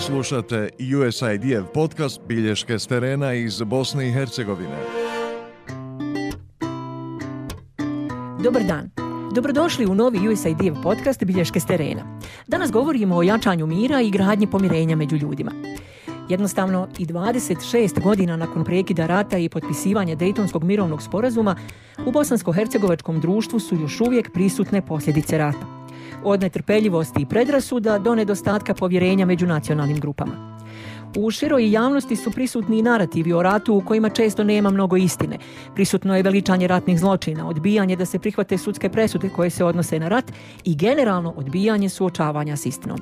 Slušate USIDF podcast Bilješke s terena iz Bosne i Hercegovine. Dobar dan. Dobrodošli u novi USIDF podcast Bilješke s terena. Danas govorimo o jačanju mira i gradnji pomirenja među ljudima. Jednostavno, i 26 godina nakon prekida rata i potpisivanja Dejtonskog mirovnog sporazuma, u bosansko-hercegovačkom društvu su još uvijek prisutne posljedice rata od netrpeljivosti i predrasuda do nedostatka povjerenja među nacionalnim grupama. U široj javnosti su prisutni i narativi o ratu u kojima često nema mnogo istine. Prisutno je veličanje ratnih zločina, odbijanje da se prihvate sudske presude koje se odnose na rat i generalno odbijanje suočavanja s istinom.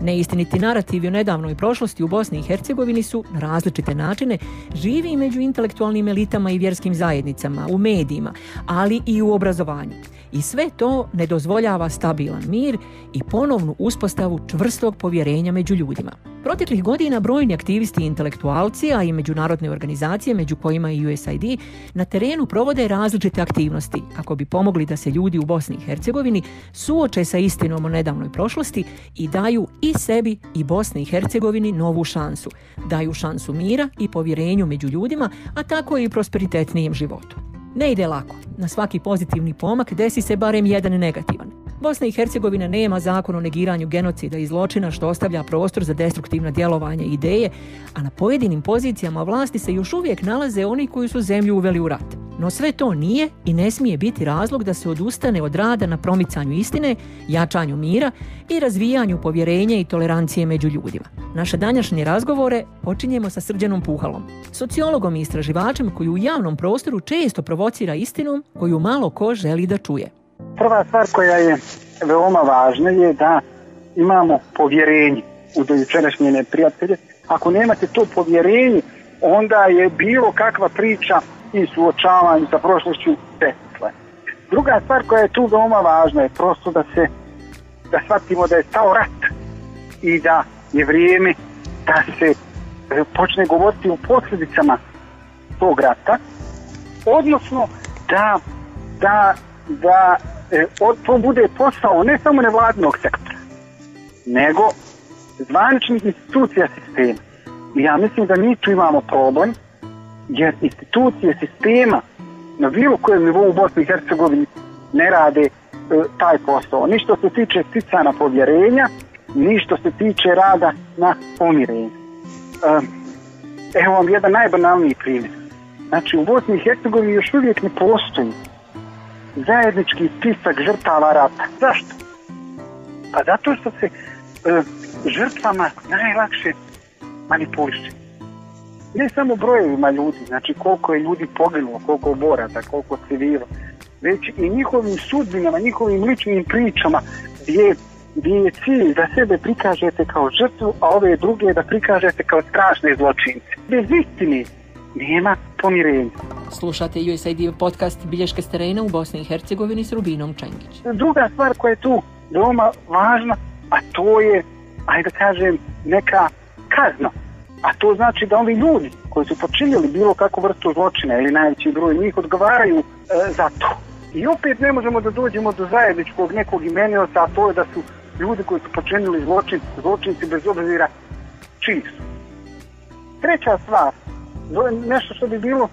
Neistiniti narativi o nedavnoj prošlosti u Bosni i Hercegovini su na različite načine živi među intelektualnim elitama i vjerskim zajednicama, u medijima, ali i u obrazovanju. I sve to ne dozvoljava stabilan mir i ponovnu uspostavu čvrstog povjerenja među ljudima. Proteklih godina brojni aktivisti i intelektualci, a i međunarodne organizacije, među kojima i USAID, na terenu provode različite aktivnosti kako bi pomogli da se ljudi u Bosni i Hercegovini suoče sa istinom o nedavnoj prošlosti i daju i sebi i Bosni i Hercegovini novu šansu. Daju šansu mira i povjerenju među ljudima, a tako i prosperitetnijem životu. Ne ide lako. Na svaki pozitivni pomak desi se barem jedan negativan. Bosna i Hercegovina nema zakon o negiranju genocida i zločina što ostavlja prostor za destruktivna djelovanja i ideje, a na pojedinim pozicijama vlasti se još uvijek nalaze oni koji su zemlju uveli u rat. No sve to nije i ne smije biti razlog da se odustane od rada na promicanju istine, jačanju mira i razvijanju povjerenja i tolerancije među ljudima. Naše danjašnje razgovore počinjemo sa Srđanom Puhalom, sociologom i istraživačem koji u javnom prostoru često provocira istinom koju malo ko želi da čuje. Prva stvar koja je veoma važna je da imamo povjerenje u dojučerašnjene prijatelje. Ako nemate to povjerenje, onda je bilo kakva priča i suočavanju sa prošlošću desetle. Druga stvar koja je tu veoma važna je prosto da se da shvatimo da je stao rat i da je vrijeme da se počne govoriti o posljedicama tog rata, odnosno da, da, da e, od, to bude posao ne samo nevladnog sektora, nego zvaničnih institucija sistema. I ja mislim da mi tu imamo problem, jer institucije sistema na bilo kojem nivou u Bosni i Hercegovini ne rade e, taj posao. Ni što se tiče sticana povjerenja, ni što se tiče rada na pomirenju. E, evo vam jedan najbanalniji primjer. Znači, u Bosni i Hercegovini još uvijek ne postoji zajednički pisak žrtava rata. Zašto? Pa zato što se e, žrtvama najlakše manipulišćaju ne samo brojevima ljudi, znači koliko je ljudi poginulo, koliko je borata, koliko je civila, već i njihovim sudbinama, njihovim ličnim pričama, gdje, gdje je cilj da sebe prikažete kao žrtvu, a ove druge da prikažete kao strašne zločince. Bez istine nema pomirenja. Slušate USAID podcast Bilješke s terena u Bosni i Hercegovini s Rubinom Čengić. Druga stvar koja je tu veoma važna, a to je, ajde da kažem, neka kazna A to znači da ovi ljudi koji su počinjeli bilo kakvu vrstu zločine ili najveći broj njih odgovaraju e, za to. I opet ne možemo da dođemo do zajedničkog nekog imenioca, a to je da su ljudi koji su počinjeli zločin, zločinci bez obzira čiji su. Treća stvar, nešto što bi bilo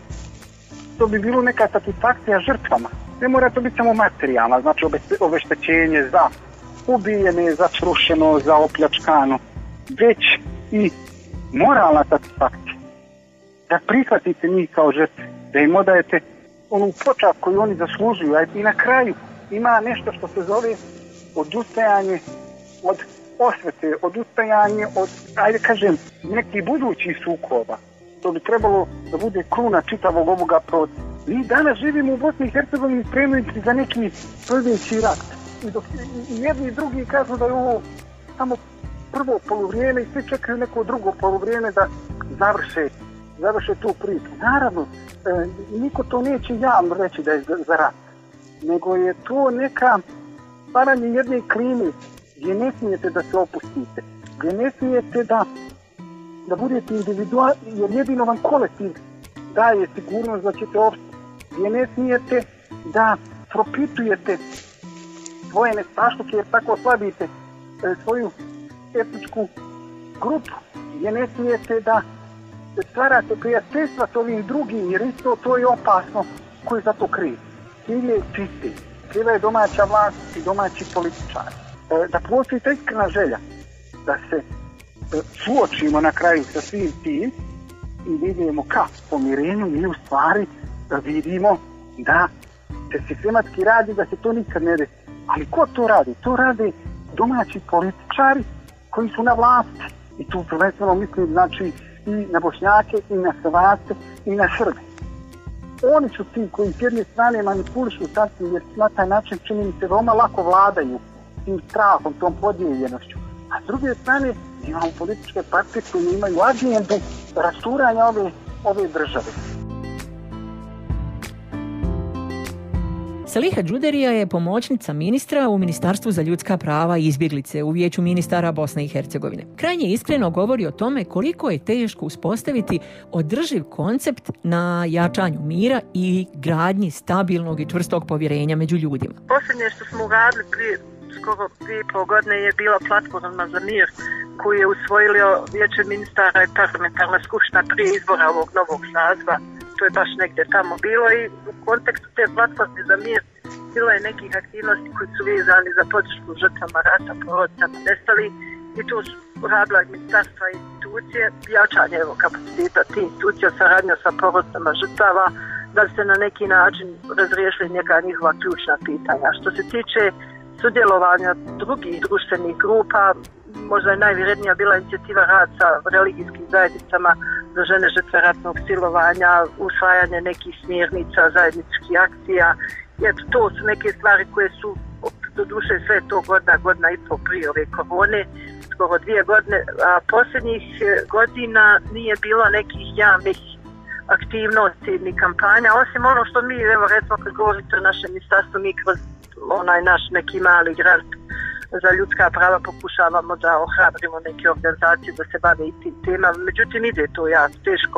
to bi bilo neka satisfakcija žrtvama. Ne mora to biti samo materijalna, znači obeštećenje za ubijene, za srušeno, za opljačkano, već i moralna satisfakcija da prihvatite njih kao žrtve, da im odajete onu počak koju oni zaslužuju, a i na kraju ima nešto što se zove odustajanje od osvete, odustajanje od, ajde kažem, nekih budućih sukova. To bi trebalo da bude kruna čitavog ovoga procesa. Mi danas živimo u Bosni i Hercegovini spremujući za neki prvići rat. I dok jedni i drugi kažu da je ovo samo prvo polovrijeme i svi čekaju neko drugo polovrijeme da završe, završe tu priču. Naravno, e, niko to neće javno reći da je za, za rat, nego je to neka stvaranje jedne klime gdje ne smijete da se opustite, gdje ne smijete da, da budete individual, jer jedino vam kolektiv daje sigurnost da ćete opustiti, gdje ne smijete da propitujete svoje nestaštuke jer tako slabite e, svoju etničku grupu gdje ne smijete da stvarate prijateljstva s ovim drugim jer isto to je opasno koji za to krije. Cilj je čisti. Cilj je domaća vlast i domaći političar. E, da postoji ta iskrena želja da se e, suočimo na kraju sa svim tim i vidimo ka pomirenju mi u stvari da vidimo da se sistematski radi da se to nikad ne desi. Ali ko to radi? To radi domaći političari koji su na vlasti. I tu prvenstveno mislim znači i na Bošnjake, i na Hrvatske, i na Srbe. Oni su ti koji s jedne strane manipulišu sasvim jer na taj način čini mi se veoma lako vladaju tim strahom, tom podijeljenošću. A s druge strane imamo političke partije koje imaju agendu rasturanja ove, ove države. Saliha Đuderija je pomoćnica ministra u Ministarstvu za ljudska prava i izbjeglice u Vijeću ministara Bosne i Hercegovine. Krajnje iskreno govori o tome koliko je teško uspostaviti održiv koncept na jačanju mira i gradnji stabilnog i čvrstog povjerenja među ljudima. Posljednje što smo uradili prije skoro dvije pol godine je bila platforma za mir koju je usvojilo Vijeće ministara i parlamentarna skupština prije izbora ovog novog sazva to je baš negdje tamo bilo i u kontekstu te platforme za mir bilo je nekih aktivnosti koji su vizali za podršku žrtvama rata, porodicama, nestali i tu su uradila ministarstva i institucije, jačanje evo, kapaciteta ti institucija, saradnja sa porodicama žrtava, da se na neki način razriješili neka njihova ključna pitanja. Što se tiče sudjelovanja drugih društvenih grupa, možda je najvrednija bila inicijativa rad sa religijskim zajednicama, za žene žrtve ratnog silovanja, usvajanje nekih smjernica, zajedničkih akcija. Eto, to su neke stvari koje su do duše sve to godina, godina i po prije ove korone, skoro dvije godine. A posljednjih e, godina nije bilo nekih javnih aktivnosti ni kampanja, osim ono što mi, evo, recimo, kad govorite o našem istastu, mi kroz onaj naš neki mali grant za ljudska prava pokušavamo da ohrabrimo neke organizacije da se bave i tim tema. Međutim, ide to ja teško.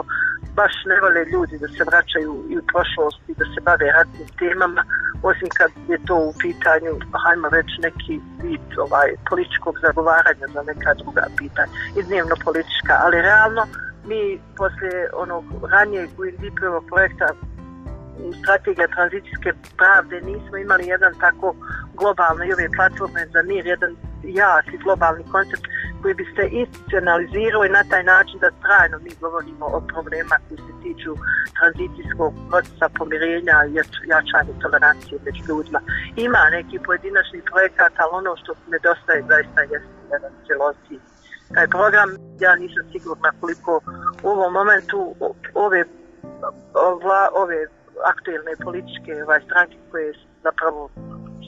Baš ne vole ljudi da se vraćaju i u prošlost i da se bave ratnim temama, osim kad je to u pitanju, hajmo reći, neki vid ovaj, političkog zagovaranja za neka druga pitanja, iznimno politička. Ali realno, mi poslije onog ranijeg Green projekta strategija tranzicijske pravde nismo imali jedan tako globalno i ove platforme za mir, jedan jak i globalni koncept koji bi se institucionalizirao i na taj način da trajno mi govorimo o problema koji se tiču tranzicijskog procesa pomirenja i jačanje tolerancije među ljudima. Ima neki pojedinačni projekat, ali ono što nedostaje zaista jeste jedan celosti taj program. Ja nisam sigurna koliko u ovom momentu ove, ove, ove aktuelne političke ovaj, stranke koje zapravo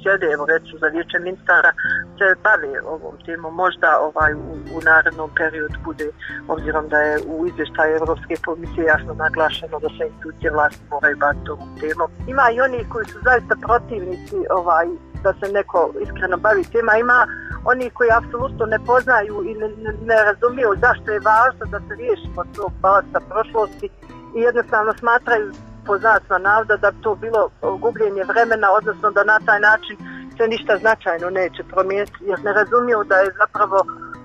sjede, evo recimo za vječe ministara, se bave ovom temom. Možda ovaj, u, u narednom periodu bude, obzirom da je u izvještaju Evropske komisije jasno naglašeno da se institucije vlasti moraju baviti ovom temom. Ima i oni koji su zaista protivnici ovaj, da se neko iskreno bavi tema. Ima oni koji apsolutno ne poznaju i ne, ne, ne razumiju zašto je važno da se riješimo tog balasta prošlosti i jednostavno smatraju poznatno navda da bi to bilo e, gubljenje vremena, odnosno da na taj način se ništa značajno neće promijeniti, jer ne razumiju da je zapravo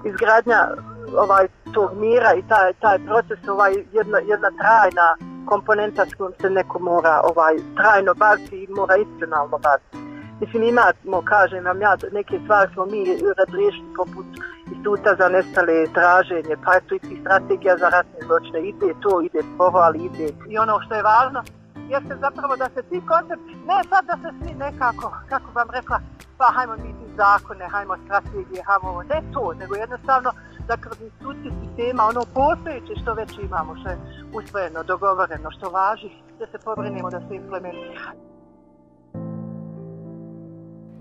izgradnja ovaj tog mira i taj, taj proces ovaj jedna, jedna trajna komponenta s kojom se neko mora ovaj trajno baviti i mora istinalno baviti. Mislim, imamo, kažem vam ja, neke stvari smo mi razriješili poput instituta za nestale traženje, pa je to i strategija za ratne zločine, ide to, ide ovo, ali ide. I ono što je važno, jeste zapravo da se ti koncept, ne sad da se svi nekako, kako vam rekla, pa hajmo biti zakone, hajmo strategije, hajmo ovo, ne to, nego jednostavno da kroz institucije sistema, ono postojeće što već imamo, što je usvojeno, dogovoreno, što važi, da se pobrinimo da se implementira.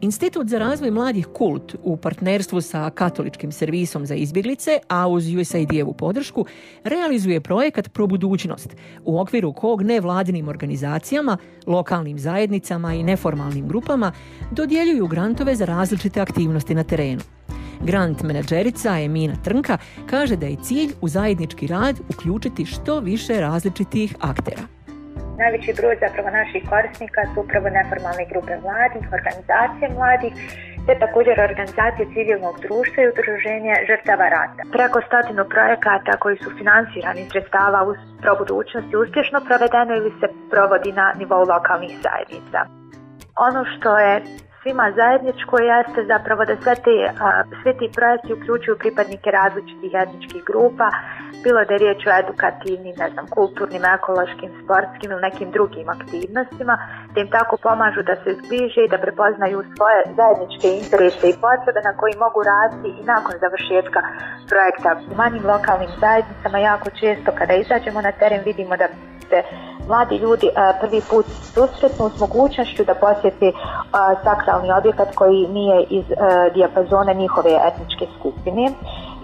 Institut za razvoj mladih kult u partnerstvu sa katoličkim servisom za izbjeglice, a uz USAID-evu podršku, realizuje projekat Pro budućnost, u okviru kog nevladinim organizacijama, lokalnim zajednicama i neformalnim grupama dodjeljuju grantove za različite aktivnosti na terenu. Grant menadžerica Emina Trnka kaže da je cilj u zajednički rad uključiti što više različitih aktera. Najveći broj zapravo naših korisnika su upravo neformalne grupe mladih, organizacije mladih, te također organizacije civilnog društva i udruženje žrtava rata. Preko stotinu projekata koji su financirani sredstava u probudućnosti uspješno provedeno ili se provodi na nivou lokalnih zajednica. Ono što je svima zajedničko jeste zapravo da sve te, sve ti projekti uključuju pripadnike različitih etničkih grupa, bilo da je riječ o edukativnim, ne znam, kulturnim, ekološkim, sportskim ili nekim drugim aktivnostima, da im tako pomažu da se zbliže i da prepoznaju svoje zajedničke interese i potrebe na koji mogu raditi i nakon završetka projekta. U manjim lokalnim zajednicama jako često kada izađemo na teren vidimo da se mladi ljudi prvi put susretnu s mogućnošću da posjeti sakra sakralni objekat koji nije iz e, dijapazone njihove etničke skupine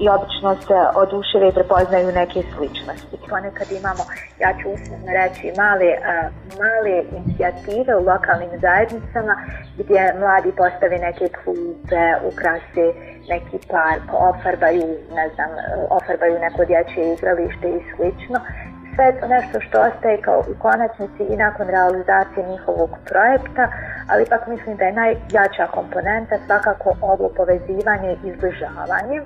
i obično se oduševe i prepoznaju neke sličnosti. Ponekad imamo, ja ću uslovno reći, male, e, male inicijative u lokalnim zajednicama gdje mladi postave neke klupe, ukrase neki park, ofarbaju, ne znam, e, ofarbaju neko dječje igralište i slično sve to nešto što ostaje kao u konačnici i nakon realizacije njihovog projekta, uh, ali ipak mislim da je najjača komponenta svakako ovo povezivanje i izbližavanje.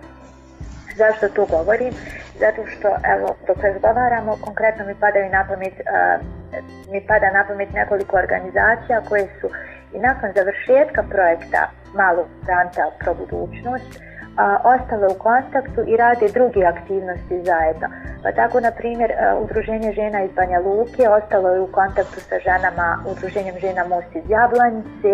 Zašto to govorim? Zato što, evo, dok razgovaramo, konkretno mi pada na pamet, uh, mi pada na pamet nekoliko organizacija koje su i nakon završetka projekta malog granta pro budućnost uh, ostale u kontaktu i rade druge aktivnosti zajedno. Pa tako, na primjer, Udruženje žena iz Banja Luke ostalo je u kontaktu sa ženama, Udruženjem žena Most iz Jablanice,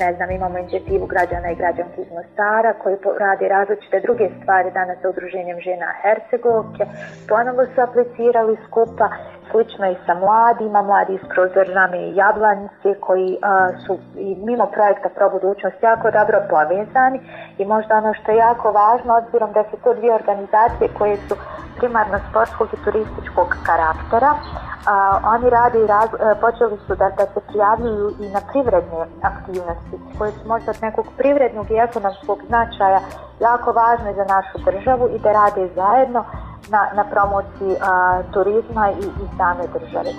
ne znam, imamo inicijativu građana i građanki iz Mostara koji radi različite druge stvari danas sa udruženjem žena Hercegovke. Ponovo su aplicirali skupa, slično i sa mladima, mladi iz Prozorname i Jablanice koji uh, su i mimo projekta Pro budućnost jako dobro povezani i možda ono što je jako važno, odzirom da su to dvije organizacije koje su primarno sportskog i turističkog karaktera, A, oni radi, raz, e, počeli su da, da se prijavljuju i na privredne aktivnosti, koje su možda od nekog privrednog i ekonomskog značaja jako važne za našu državu i da rade zajedno na, na promociji a, turizma i, i same države.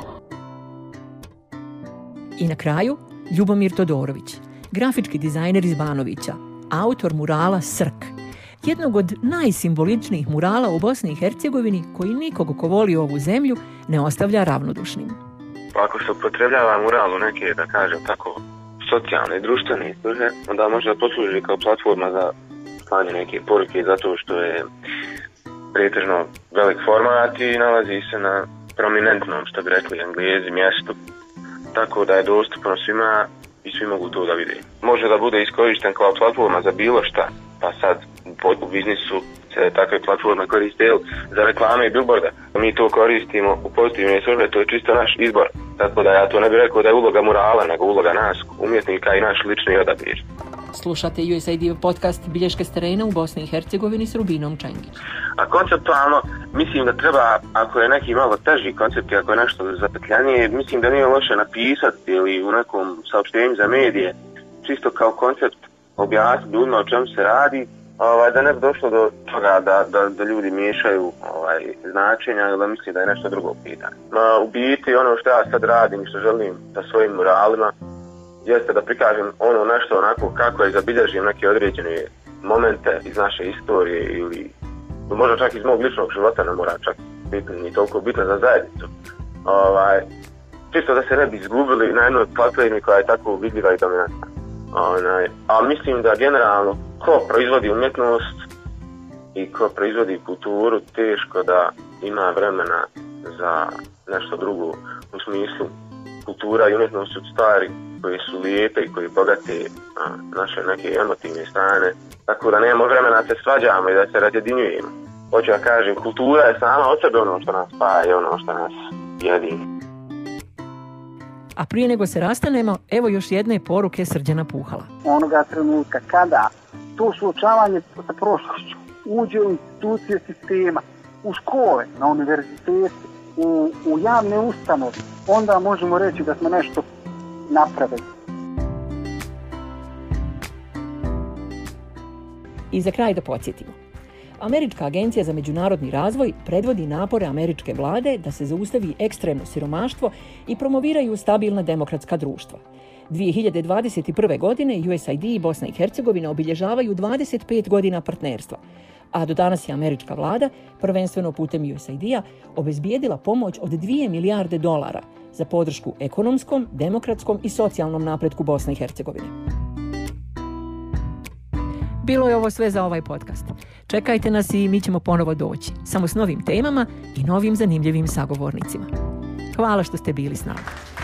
I na kraju, Ljubomir Todorović, grafički dizajner iz Banovića, autor murala Srk, jednog od najsimboličnijih murala u Bosni i Hercegovini koji nikog ko voli ovu zemlju ne ostavlja ravnodušnim. Ako se upotrebljava mural u neke, da kažem tako, socijalne i društvene istruže, onda može da posluži kao platforma za slanje neke poruke zato što je pretežno velik format i nalazi se na prominentnom, što bi rekli, anglijezi mjestu. Tako da je dostupno svima i svi mogu to da vide. Može da bude iskorišten kao platforma za bilo šta, pa sad pod biznisu takve platforme koriste za reklame i billboarda. Mi to koristimo u pozitivne svrhe, to je čisto naš izbor. Tako da ja to ne bih rekao da je uloga murala, nego uloga nas, umjetnika i naš lični odabir. Slušate USAID podcast Bilješke s terena u Bosni i Hercegovini s Rubinom Čengić. A konceptualno, mislim da treba, ako je neki malo teži koncept, ako je nešto zapetljanije, mislim da nije loše napisati ili u nekom saopštenju za medije, čisto kao koncept objasniti ljudima o čemu se radi, ovaj, da ne bi došlo do toga da, da, da ljudi miješaju ovaj, značenja ili da misli da je nešto drugo pitanje. Ma, u biti ono što ja sad radim i što želim sa svojim moralima jeste da prikažem ono nešto onako kako je zabilježim neke određene momente iz naše istorije ili pa možda čak iz mog ličnog života ne mora čak biti ni toliko bitno za zajednicu. Ovaj, čisto da se ne bi izgubili na jednoj platformi koja je tako vidljiva i dominantna. Onaj, a mislim da generalno ko proizvodi umetnost i ko proizvodi kulturu, teško da ima vremena za nešto drugo. U smislu, kultura i umetnost su stvari koje su lijepe i koje bogate a, naše neke emotivne strane. Tako da nemamo vremena da se svađamo i da se razjedinjujemo. Hoću da kažem, kultura je sama od sebe ono što nas spaje, ono što nas jedini. A prije nego se rastanemo, evo još jedne poruke srđana puhala. Onoga trenutka kada to suočavanje sa prošlošću uđe u institucije sistema, u škole, na univerzitete, u, u javne ustanove, onda možemo reći da smo nešto napravili. I za kraj da podsjetimo. Američka agencija za međunarodni razvoj predvodi napore američke vlade da se zaustavi ekstremno siromaštvo i promoviraju stabilna demokratska društva. 2021. godine USAID i Bosna i Hercegovina obilježavaju 25 godina partnerstva, a do danas je američka vlada, prvenstveno putem USAID-a, obezbijedila pomoć od 2 milijarde dolara za podršku ekonomskom, demokratskom i socijalnom napretku Bosne i Hercegovine. Muzika Bilo je ovo sve za ovaj podcast. Čekajte nas i mi ćemo ponovo doći, samo s novim temama i novim zanimljivim sagovornicima. Hvala što ste bili s nama.